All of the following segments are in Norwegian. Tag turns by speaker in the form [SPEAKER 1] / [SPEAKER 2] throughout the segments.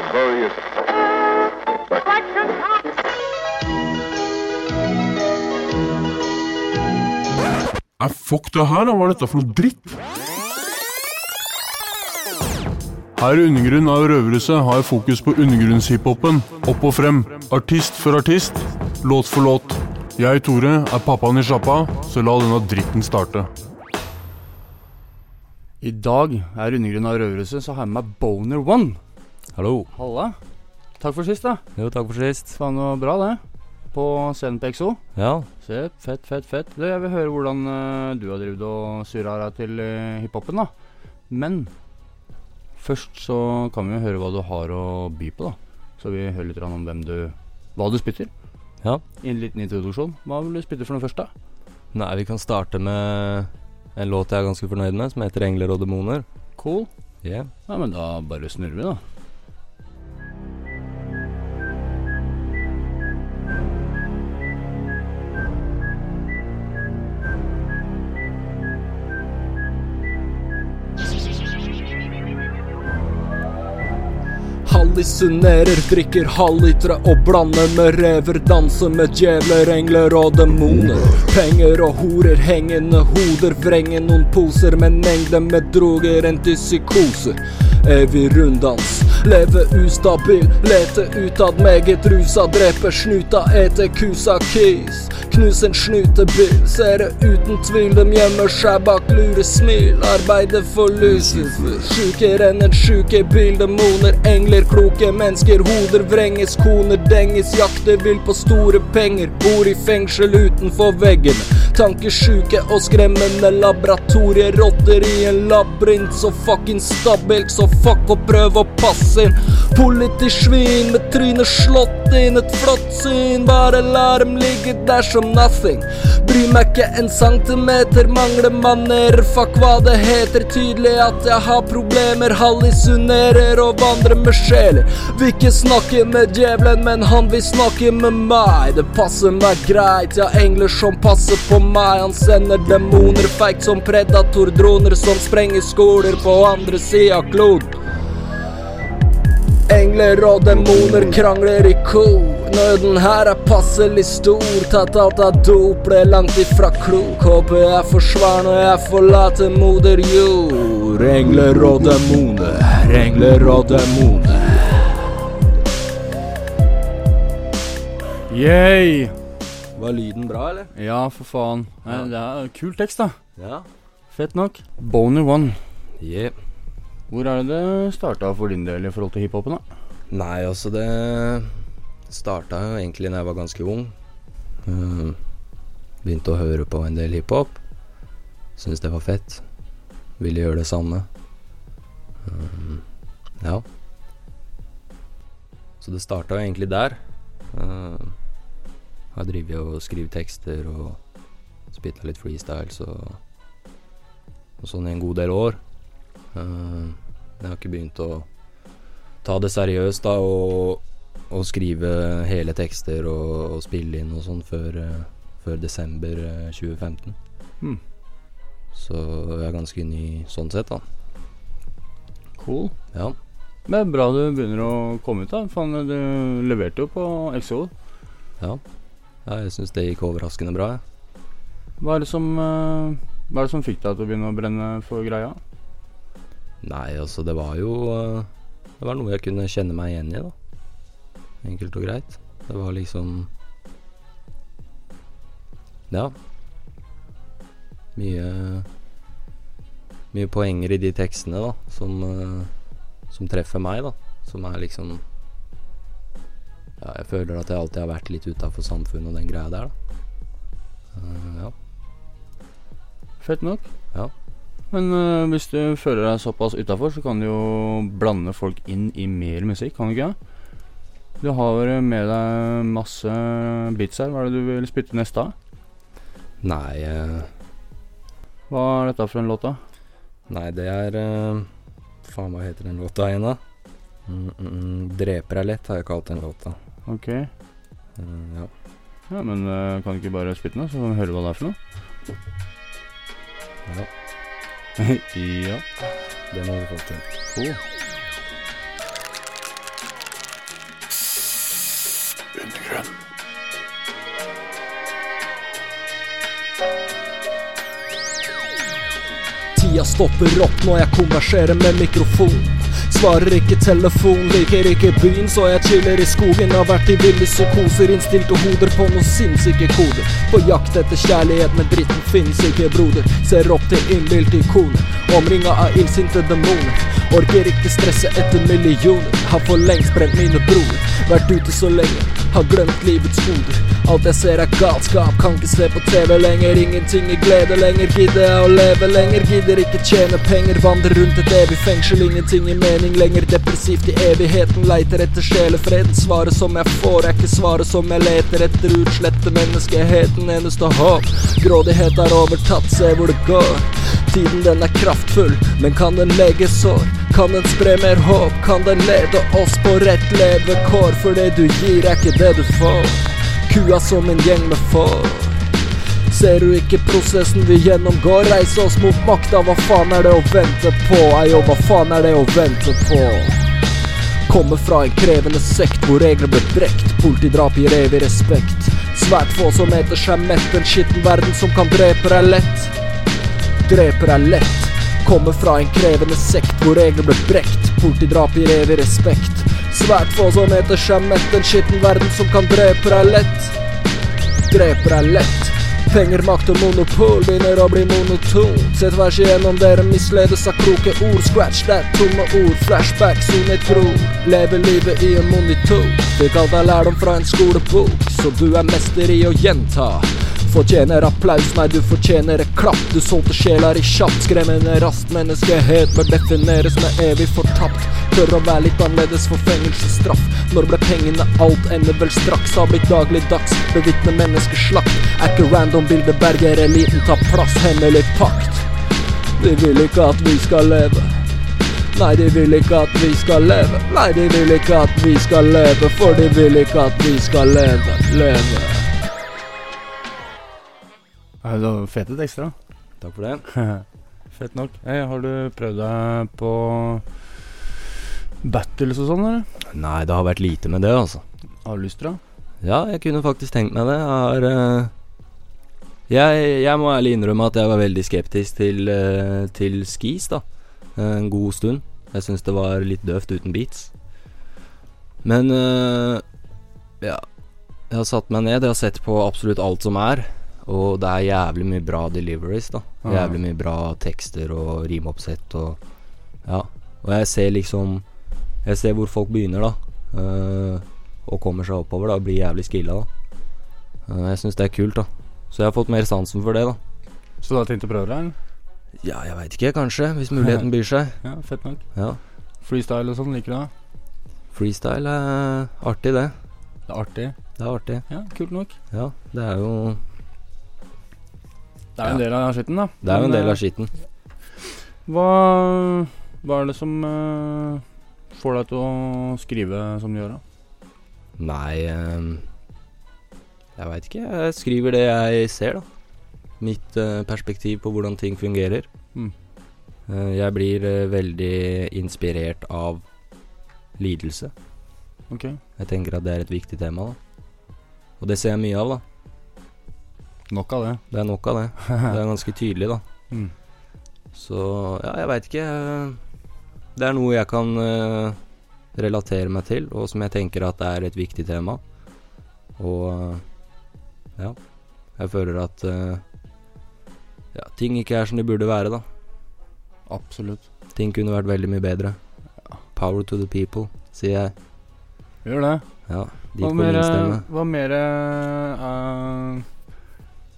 [SPEAKER 1] the various
[SPEAKER 2] Nei, fuck det her, da. Hva er dette for noe dritt? Her i Undergrunn av Røverhuset har jeg fokus på undergrunnshiphopen. Opp og frem. Artist for artist. Låt for låt. Jeg, Tore, er pappaen i sjappa, så la denne dritten starte.
[SPEAKER 3] I dag er undergrunn av Røverhuset, så har jeg med meg Boner One.
[SPEAKER 4] Hallo.
[SPEAKER 3] Halla. Takk for sist, da.
[SPEAKER 4] Jo, takk for sist.
[SPEAKER 3] Det var bra, det. På scenen på XO.
[SPEAKER 4] Ja.
[SPEAKER 3] Se, fett, fett, fett. Du, jeg vil høre hvordan uh, du har drevet og surra deg til uh, hiphopen, da. Men først så kan vi jo høre hva du har å by på, da. Så vi hører litt om hvem du Hva du spytter.
[SPEAKER 4] Ja.
[SPEAKER 3] I en liten introduksjon. Hva vil du spytte for noe først, da?
[SPEAKER 4] Nei, vi kan starte med en låt jeg er ganske fornøyd med, som heter 'Engler og demoner'.
[SPEAKER 3] Cool.
[SPEAKER 4] Yeah.
[SPEAKER 3] Ja, men da bare snurrer vi, da.
[SPEAKER 5] Hallusinerer, drikker halvlitere og blander med rever. Danser med djevler, engler og demoner. Penger og horer, hengende hoder. Vrenger noen poser med en med droger til. Evig runddans, leve ustabil. Lete utad meget rusa. Drepe snuta, ete kusa kis. Knus en snutebil. Ser det uten tvil, dem gjemmer seg bak lure smil. Arbeider for Lucifer. Sjukere enn en sjukebil. Demoner, engler, kloke mennesker. Hoder vrenges, koner denges. Jakter vill på store penger. Bor i fengsel utenfor veggene. Tankesjuke og skremmende laboratorier. Rotter i en labyrint. Så fucking stabilt, så fuck og prøv å passe inn. Politisvin med trynet slått inn. Et flott syn, bare la dem ligge der som nothing. Bryr meg ikke en centimeter, mangler manerer. Fuck hva det heter, tydelig at jeg har problemer. Hallisunerer og vandrer med sjeler. Vil ikke snakke med djevelen, men han vil snakke med meg. Det passer meg greit, ja, engler som passer på meg. Han sender demoner feigt som predatordroner som sprenger skoler på andre sida av kloden. Engler og demoner krangler i kor. Nøden her er passelig stor. Tatt alt av dop, ble langt ifra klok. Håper jeg forsvarer når jeg forlater moder jord. Engler og demoner, engler og demoner.
[SPEAKER 3] Yay!
[SPEAKER 4] Var lyden bra, eller?
[SPEAKER 3] Ja, for faen. Nei. Det er kul tekst, da.
[SPEAKER 4] Ja.
[SPEAKER 3] Fett nok. Boner One.
[SPEAKER 4] Yeah.
[SPEAKER 3] Hvor er det det starta for din del i forhold til hiphopen, da?
[SPEAKER 4] Nei, altså det starta egentlig da jeg var ganske ung. Eh, begynte å høre på en del hiphop. Syntes det var fett. Ville gjøre det samme. Eh, ja. Så det starta jo egentlig der. Uh, har drevet og skrevet tekster og spytta litt freestyles og, og sånn i en god del år. Eh, jeg har ikke begynt å ta det seriøst da og, og skrive hele tekster og, og spille inn og sånn før, eh, før desember eh, 2015.
[SPEAKER 3] Hmm.
[SPEAKER 4] Så jeg er ganske ny sånn sett, da.
[SPEAKER 3] Cool.
[SPEAKER 4] Ja.
[SPEAKER 3] Er bra du begynner å komme ut, da. Faen, du leverte jo på XO.
[SPEAKER 4] ja. ja jeg syns det gikk overraskende bra, jeg.
[SPEAKER 3] Hva er det som eh, Hva er det som fikk deg til å begynne å brenne for greia?
[SPEAKER 4] Nei, altså, det var jo eh, Det var noe jeg kunne kjenne meg igjen i, da. Enkelt og greit. Det var liksom Ja. Mye Mye poenger i de tekstene, da, som eh, Som treffer meg, da. Som er liksom Ja, jeg føler at jeg alltid har vært litt utafor samfunnet og den greia der, da. Eh, ja.
[SPEAKER 3] Fett nok.
[SPEAKER 4] Ja.
[SPEAKER 3] Men uh, hvis du føler deg såpass utafor, så kan du jo blande folk inn i mer musikk, kan du ikke? Du har med deg masse beats her. Hva er det du vil spytte neste av?
[SPEAKER 4] Nei, eh,
[SPEAKER 3] Hva er dette for en låt, da?
[SPEAKER 4] Nei, det er eh, Faen, hva heter den låta igjen, da? Mm, mm, 'Dreper er lett', har jeg kalt den låta.
[SPEAKER 3] Ok.
[SPEAKER 4] Mm, ja.
[SPEAKER 3] Ja, men uh, kan du ikke bare spytte den, da, så kan vi høre hva det er for noe?
[SPEAKER 4] ja.
[SPEAKER 3] ja.
[SPEAKER 4] Det må vi få til.
[SPEAKER 3] Cool.
[SPEAKER 5] Tida stopper opp når jeg konverserer med mikrofon. Svarer ikke telefon, liker ikke byen, så jeg chiller i skogen. Har vært i ville psykoser, innstilte hoder på noen sinnssyke koder. På jakt etter kjærlighet, men dritten finnes ikke, broder. Ser opp til innbilte ikoner, omringa av illsinte demoner. Orker ikke stresse etter millioner, har for lengst brent mine broer. Vært ute så lenge, har glemt livets goder. Alt jeg ser er galskap, kan ikke se på TV lenger. Ingenting i glede lenger, gidder jeg å leve lenger. Gidder ikke tjene penger, vandre rundt et evig fengsel. Ingenting i mening lenger, depressivt i evigheten. Leiter etter sjelefreden. Svaret som jeg får, er ikke svaret som jeg leter etter. Utslette menneskeheten, eneste håp. Grådighet er overtatt, se hvor det går. Tiden den er kraftfull, men kan den lege sår? Kan den spre mer håp? Kan den lede oss på rett levekår? For det du gir, er ikke det du får. Kua som en gjeng med får. Ser du ikke prosessen vi gjennomgår? Reise oss mot makta, hva faen er det å vente på? Ayo, hva faen er det å vente på? Kommer fra en krevende sekt hvor regler ble brekt. Politidrap gir evig respekt. Svært få som heter seg mett. En skitten verden som kan drepe deg lett. Dreper deg lett. Kommer fra en krevende sekt hvor regler ble brekt. Politidrap gir evig respekt. Svært få som heter Shamet. En skitten verden som kan drepe deg lett. Drepe deg lett. Penger, makt og monopol begynner å bli monotont. Se tvers igjennom dere misledes av kloke ord. Scratch that, tomme ord. Flashback, sone tro. Leve livet i en monitor. Fikk alt av lærdom fra en skolebok, så du er mester i å gjenta. Fortjener applaus, nei du fortjener et klapp. Du solgte sjela di kjapt, skremmende raskt. Menneskehet bør defineres med evig fortapt. Tør å være litt annerledes for fengselsstraff. Når ble pengene alt, ender vel straks. Har blitt dagligdags, bevitne menneskeslakt. Er ikke random bilde berger eliten tar plass, hemmelig pakt. De vil ikke at vi skal leve. Nei, de vil ikke at vi skal leve. Nei, de vil ikke at vi skal leve, for de vil ikke at vi skal leve. Leve.
[SPEAKER 3] Fete tekster, da.
[SPEAKER 4] Takk for det.
[SPEAKER 3] Fett nok. Hey, har du prøvd deg på battles og sånn, eller?
[SPEAKER 4] Nei, det har vært lite med det, altså.
[SPEAKER 3] Har du lyst til det?
[SPEAKER 4] Ja, jeg kunne faktisk tenkt meg det. Jeg har uh, jeg, jeg må ærlig innrømme at jeg var veldig skeptisk til, uh, til skis, da. Eh, En god stund. Jeg syns det var litt døvt uten beats. Men uh, ja. Jeg har satt meg ned, jeg har sett på absolutt alt som er. Og det er jævlig mye bra deliveries, da.
[SPEAKER 3] Ah.
[SPEAKER 4] Jævlig mye bra tekster og rimoppsett og Ja. Og jeg ser liksom Jeg ser hvor folk begynner, da. Uh, og kommer seg oppover, da. Og blir jævlig skilla, da. uh, jeg syns det er kult, da. Så jeg har fått mer sansen for det, da.
[SPEAKER 3] Så du har tenkt å prøve det?
[SPEAKER 4] Ja, jeg veit ikke, kanskje. Hvis muligheten byr seg.
[SPEAKER 3] Ja, fett nok.
[SPEAKER 4] Ja.
[SPEAKER 3] Freestyle og sånn, liker du det?
[SPEAKER 4] Freestyle er artig, det.
[SPEAKER 3] Det er artig.
[SPEAKER 4] Det er artig.
[SPEAKER 3] Ja, kult nok.
[SPEAKER 4] Ja, det er jo
[SPEAKER 3] Det er jo en del av skitten, da.
[SPEAKER 4] Det er jo en del
[SPEAKER 3] eh,
[SPEAKER 4] av skitten.
[SPEAKER 3] Hva, hva er det som uh, får deg til å skrive som du gjør, da?
[SPEAKER 4] Nei ehm, Jeg veit ikke. Jeg skriver det jeg ser, da. Mitt uh, perspektiv på hvordan ting fungerer.
[SPEAKER 3] Mm.
[SPEAKER 4] Uh, jeg blir eh, veldig inspirert av lidelse.
[SPEAKER 3] Ok.
[SPEAKER 4] Jeg tenker at det er et viktig tema, da. Og det ser jeg mye av, da.
[SPEAKER 3] Nok av det.
[SPEAKER 4] Det er nok av det. Det er ganske tydelig, da.
[SPEAKER 3] Mm.
[SPEAKER 4] Så ja, jeg veit ikke. Det er noe jeg kan uh, relatere meg til, og som jeg tenker at er et viktig tema. Og uh, ja. Jeg føler at uh, ja, ting ikke er som de burde være, da.
[SPEAKER 3] Absolutt.
[SPEAKER 4] Ting kunne vært veldig mye bedre. Power to the people, sier jeg.
[SPEAKER 3] Gjør det.
[SPEAKER 4] Ja, dit
[SPEAKER 3] Hva
[SPEAKER 4] går
[SPEAKER 3] mer, hva mer eh,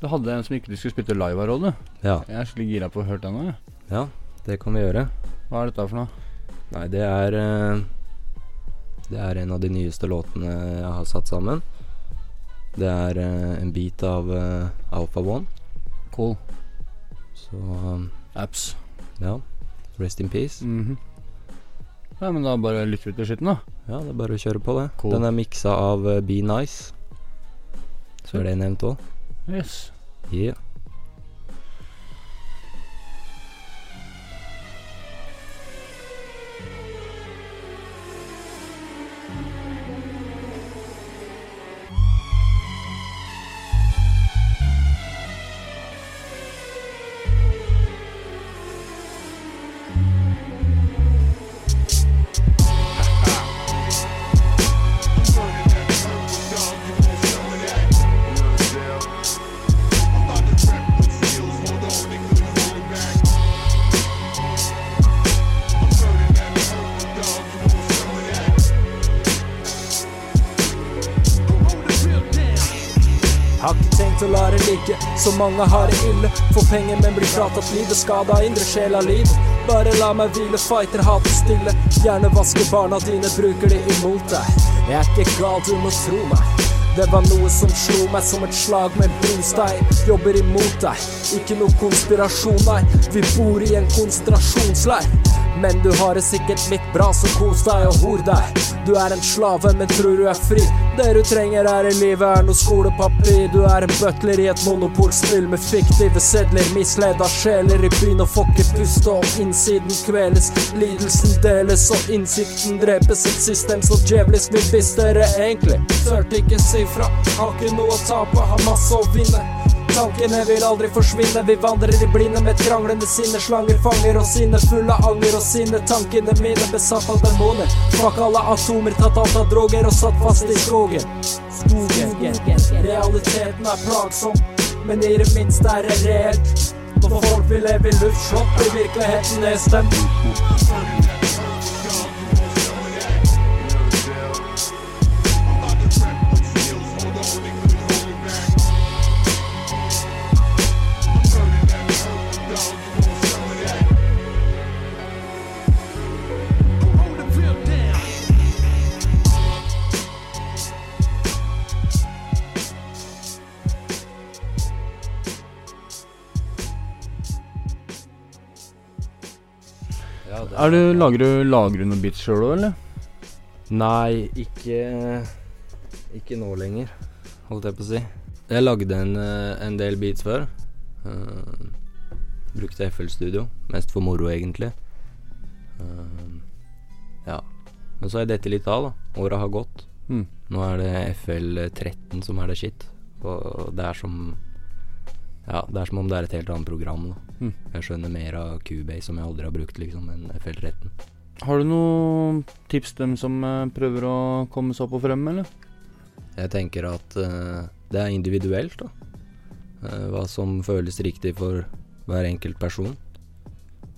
[SPEAKER 3] Du hadde en som ikke du skulle spytte live av, Råde.
[SPEAKER 4] Ja,
[SPEAKER 3] Jeg er skikkelig gira på å høre den nå.
[SPEAKER 4] ja, det kan vi gjøre.
[SPEAKER 3] Hva er dette for noe?
[SPEAKER 4] Nei, det er eh, Det er en av de nyeste låtene jeg har satt sammen. Det er eh, en bit av uh, Alpha One.
[SPEAKER 3] Cool.
[SPEAKER 4] Så um,
[SPEAKER 3] Apps.
[SPEAKER 4] ja. Rest in peace.
[SPEAKER 3] Mhm. Ja, men da bare lytter vi til skitten, da.
[SPEAKER 4] Ja, det er bare å kjøre på, det.
[SPEAKER 3] Cool.
[SPEAKER 4] Den er miksa av eh, Be Nice. Så er det nevnt òg.
[SPEAKER 3] Yes.
[SPEAKER 4] Yeah.
[SPEAKER 5] Til å det ligge, Så mange har det ille. Får penger, men blir fratatt livet. Skada indre sjel av liv. Bare la meg hvile, fighter, hater stille. Gjerne vaske barna dine, bruker de imot deg. Jeg er ikke gal, du må tro meg. Det var noe som slo meg som et slag med en brostein. Jobber imot deg, ikke noe konspirasjon, nei. Vi bor i en konsentrasjonsleir. Men du har det sikkert litt bra, så kos deg og hor deg. Du er en slave, men tror du er fri. Det du trenger her i livet, er noe skolepapir. Du er en butler i et monopolspill med fiktive sedler. Misleda sjeler i byen og får ikke puste, og innsiden kveles. Lidelsen deles, og innsikten drepes. Et system så djevelisk mye visst dere egentlig. Tørte ikke si fra, har ikke noe å tape, har masse å vinne. Tankene vil aldri forsvinne, vi vandrer i blinde med et kranglende sinne. Slanger fanger og sinne, full av anger og sinne. Tankene mine besatt av demoner. Smak alle atomer, tatt alt av droger og satt fast i skogen. Skogen. Realiteten er plagsom, men i det minste er det reelt. Når folk vil leve i luftslott, blir virkeligheten nedstemt.
[SPEAKER 3] Er du, lager du Lager du noen beats sjøl òg, eller?
[SPEAKER 4] Nei, ikke Ikke nå lenger, holdt jeg på å si. Jeg lagde en, eh, en del beats før. Uh, brukte FL Studio, mest for moro, egentlig. Uh, ja. Men så har jeg dette litt av, da. Åra har gått.
[SPEAKER 3] Mm.
[SPEAKER 4] Nå er det FL13 som er det shit. Og det er som Ja, det er som om det er et helt annet program. da
[SPEAKER 3] Mm.
[SPEAKER 4] Jeg skjønner mer av Cubase som jeg aldri har brukt, liksom, enn FL13.
[SPEAKER 3] Har du noen tips til dem som eh, prøver å komme seg opp og frem, eller?
[SPEAKER 4] Jeg tenker at uh, det er individuelt, da. Uh, hva som føles riktig for hver enkelt person.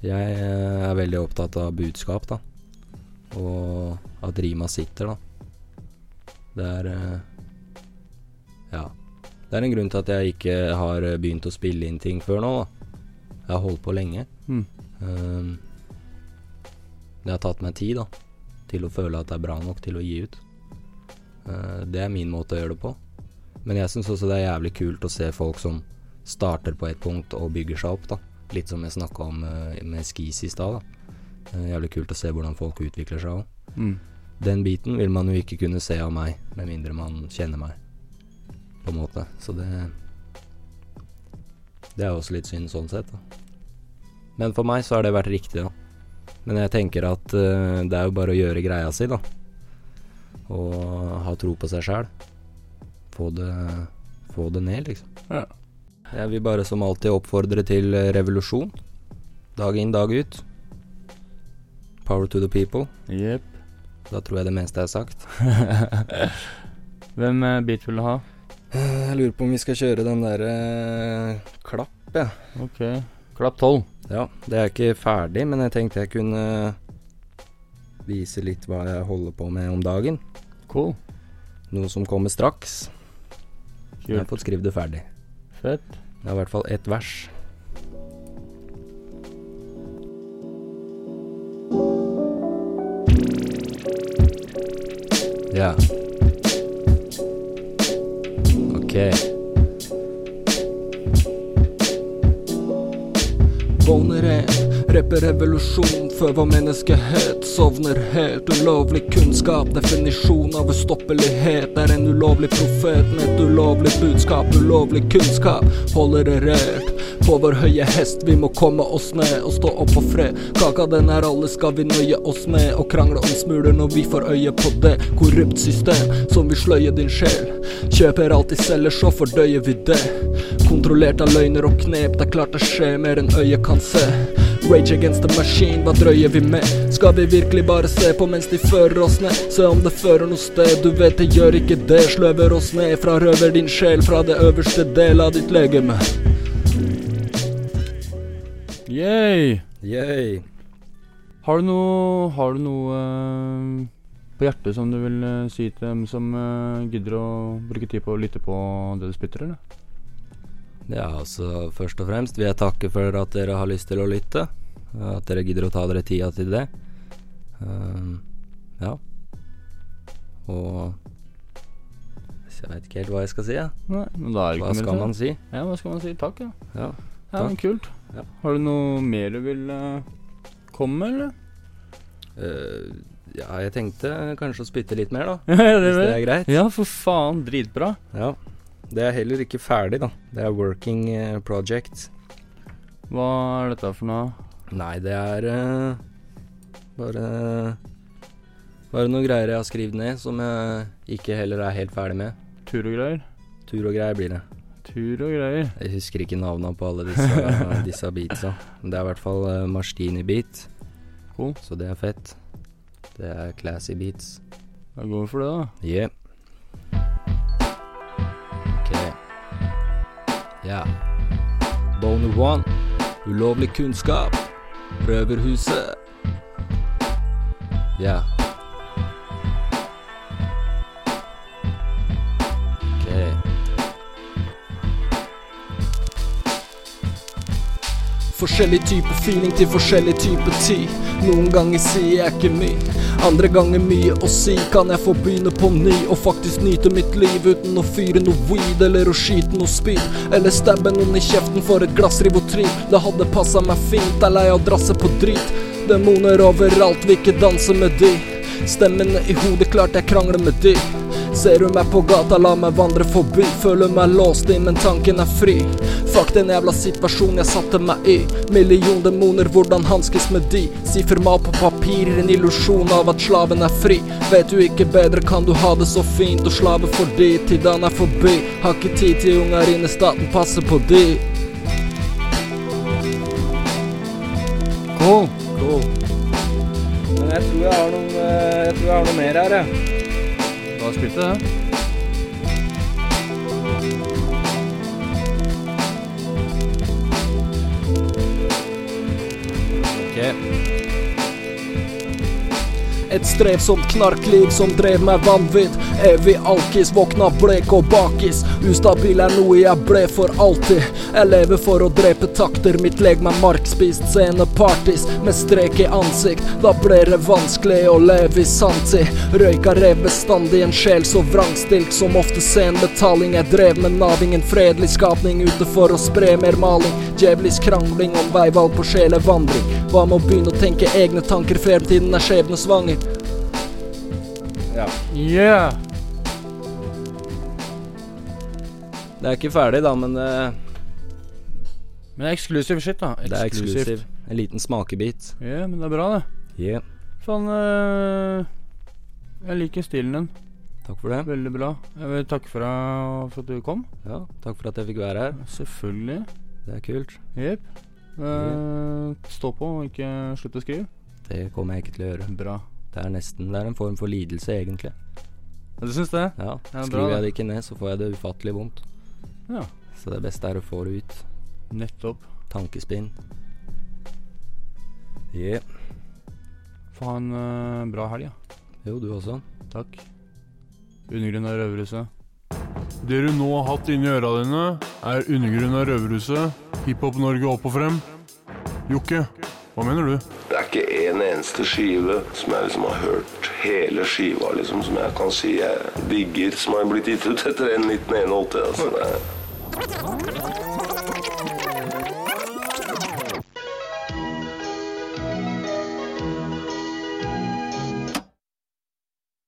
[SPEAKER 4] Jeg uh, er veldig opptatt av budskap, da. Og at rima sitter, da. Det er Ja. Det er en grunn til at jeg ikke har begynt å spille inn ting før nå, da. Jeg har holdt på lenge.
[SPEAKER 3] Mm.
[SPEAKER 4] Um, det har tatt meg tid da til å føle at det er bra nok til å gi ut. Uh, det er min måte å gjøre det på. Men jeg syns også det er jævlig kult å se folk som starter på et punkt og bygger seg opp. da Litt som jeg snakka om uh, med skis i stad. Uh, jævlig kult å se hvordan folk utvikler seg òg.
[SPEAKER 3] Mm.
[SPEAKER 4] Den biten vil man jo ikke kunne se av meg, med mindre man kjenner meg, på en måte. Så det Det er også litt synd sånn sett, da. Men for meg så har det vært riktig, da. Men jeg tenker at uh, det er jo bare å gjøre greia si, da. Og ha tro på seg sjæl. Få det Få det ned, liksom.
[SPEAKER 3] Ja.
[SPEAKER 4] Jeg vil bare som alltid oppfordre til eh, revolusjon. Dag inn, dag ut. Power to the people.
[SPEAKER 3] Jepp.
[SPEAKER 4] Da tror jeg det meste er sagt.
[SPEAKER 3] Hvem eh, beat vil du ha?
[SPEAKER 4] Eh, Jeg lurer på om vi skal kjøre den derre klapp, jeg.
[SPEAKER 3] Ok. Klapp tolv.
[SPEAKER 4] Ja. det er ikke ferdig, men jeg tenkte jeg kunne vise litt hva jeg holder på med om dagen.
[SPEAKER 3] Cool.
[SPEAKER 4] Noe som kommer straks. Jeg har fått skrevet det ferdig.
[SPEAKER 3] Fett.
[SPEAKER 4] Det er i hvert fall ett vers. Ja.
[SPEAKER 5] En, rapper revolusjon før hva menneskehet. Sovner helt, ulovlig kunnskap. Definisjon av ustoppelighet er en ulovlig profet med et ulovlig budskap. Ulovlig kunnskap holder det rert. På vår høye hest, vi må komme oss ned og stå opp for fred. Kaka den er alle, skal vi nøye oss med og krangle om smuler når vi får øye på det. Korrupt system som vil sløye din sjel. Kjøper alt de selger, så fordøyer vi det. Kontrollert av løgner og knep, det er klart det skjer mer enn øyet kan se. Rage against the machine, hva drøyer vi med? Skal vi virkelig bare se på mens de fører oss ned? Se om det fører noe sted, du vet det gjør ikke det. Sløver oss ned, frarøver din sjel fra det øverste del av ditt legeme.
[SPEAKER 3] Yay!
[SPEAKER 4] Yay.
[SPEAKER 3] Har du noe, har du noe uh, på hjertet som du vil uh, si til dem som uh, gidder å bruke tid på å lytte på det du spytter, eller?
[SPEAKER 4] Ja, altså først og fremst vil jeg takke for at dere har lyst til å lytte. At dere gidder å ta dere tida til det. Um, ja. Og Jeg veit ikke helt hva jeg skal si, jeg.
[SPEAKER 3] Er det
[SPEAKER 4] Hva skal man si?
[SPEAKER 3] Ja, hva skal man si? Takk, ja.
[SPEAKER 4] Ja.
[SPEAKER 3] Ja, men kult.
[SPEAKER 4] Ja.
[SPEAKER 3] Har du noe mer du vil uh, komme med, eller?
[SPEAKER 4] Uh, ja, jeg tenkte kanskje å spytte litt mer, da.
[SPEAKER 3] Ja,
[SPEAKER 4] Hvis det er greit.
[SPEAKER 3] Ja, for faen. Dritbra.
[SPEAKER 4] Ja. Det er heller ikke ferdig, da. Det er working eh, project.
[SPEAKER 3] Hva er dette for noe?
[SPEAKER 4] Nei, det er bare Bare noen greier jeg har skrevet ned som jeg ikke heller er helt ferdig med.
[SPEAKER 3] Tur og greier?
[SPEAKER 4] Tur og greier blir det.
[SPEAKER 3] Tur og greier.
[SPEAKER 4] Jeg husker ikke navnene på alle disse, disse beatsa. Det er i hvert fall uh, Marstini-beat,
[SPEAKER 3] Cool.
[SPEAKER 4] så det er fett. Det er classy beats.
[SPEAKER 3] Da går vi for det, da.
[SPEAKER 4] Yeah. Ok. Ja. Boner One. Ulovlig kunnskap. Røverhuset. Ja. Ok.
[SPEAKER 5] Forskjellig type feeling til forskjellig type tid. Noen ganger sier jeg ikke mye, andre ganger mye å si. Kan jeg få begynne på ny og faktisk nyte mitt liv uten å fyre noe weed eller å skyte noe spyd? Eller stabbe noen i kjeften for et glass Rivotril? Det hadde passa meg fint, er lei av å drasse på drit. Demoner overalt, vil ikke danse med de. Stemmene i hodet, klart jeg krangler med de. Ser du meg på gata, la meg vandre forbi. Føler meg låst inn, men tanken er fri. Fuck den jævla situasjonen jeg satte meg i. Million demoner, hvordan hanskes med de? Siffermal på papir, en illusjon av at slaven er fri. Vet du ikke bedre, kan du ha det så fint og slave for de til dagen er forbi. Har ikke tid til unger inne, staten passer på de.
[SPEAKER 3] Cool.
[SPEAKER 4] Cool. Men jeg tror jeg har noe, jeg tror jeg har noe mer her, jeg.
[SPEAKER 3] Da spilte det.
[SPEAKER 5] Et strevsomt knarkliv som drev meg vanvidd. Evig alkis, våkna blek og bakis. Ustabil er noe jeg ble for alltid. Jeg lever for å drepe takter, mitt legeme er markspist. Scenepartys med strek i ansikt. Da ble det vanskelig å leve i sanntid. Røyka rev bestandig en sjel så vrangstilt som ofte sen betaling. Jeg drev med naving, en fredelig skapning ute for å spre mer maling. Djevelisk krangling om veivalg på sjelevandring. Hva med å begynne å tenke egne tanker, fremtiden er skjebnesvanger.
[SPEAKER 4] Ja.
[SPEAKER 3] Yeah!
[SPEAKER 4] Det er ikke ferdig, da, men det,
[SPEAKER 3] Men det er eksklusiv shit, da.
[SPEAKER 4] det er eksklusiv. En liten smakebit.
[SPEAKER 3] Ja, men det er bra, det.
[SPEAKER 4] Yeah.
[SPEAKER 3] Faen øh, Jeg liker stilen din.
[SPEAKER 4] Takk for det.
[SPEAKER 3] Veldig bra. Jeg vil takke for, deg for at du kom.
[SPEAKER 4] Ja, takk for at jeg fikk være her.
[SPEAKER 3] Selvfølgelig.
[SPEAKER 4] Det er kult.
[SPEAKER 3] Jepp. Eh, stå på og ikke slutt å skrive.
[SPEAKER 4] Det kommer jeg ikke til å gjøre.
[SPEAKER 3] Bra.
[SPEAKER 4] Det er nesten Det er en form for lidelse, egentlig.
[SPEAKER 3] Ja, Du syns det?
[SPEAKER 4] Ja,
[SPEAKER 3] Ja,
[SPEAKER 4] Skriver jeg det ikke ned, så får jeg det ufattelig vondt.
[SPEAKER 3] Ja.
[SPEAKER 4] Så det beste er å få det ut.
[SPEAKER 3] Nettopp.
[SPEAKER 4] Tankespinn. Yeah.
[SPEAKER 3] Få ha en uh, bra helg, ja.
[SPEAKER 4] Jo, du også.
[SPEAKER 3] Takk. Undergrunn av Røverhuset.
[SPEAKER 2] Det du nå har hatt inni øra dine, er Undergrunn av Røverhuset, Hiphop Norge opp og frem. Jokke, hva mener du?
[SPEAKER 1] Det er ikke en eneste skive som jeg liksom har hørt hele skiva, liksom, som jeg kan si jeg digger, som har blitt gitt ut etter en 1981. Altså, det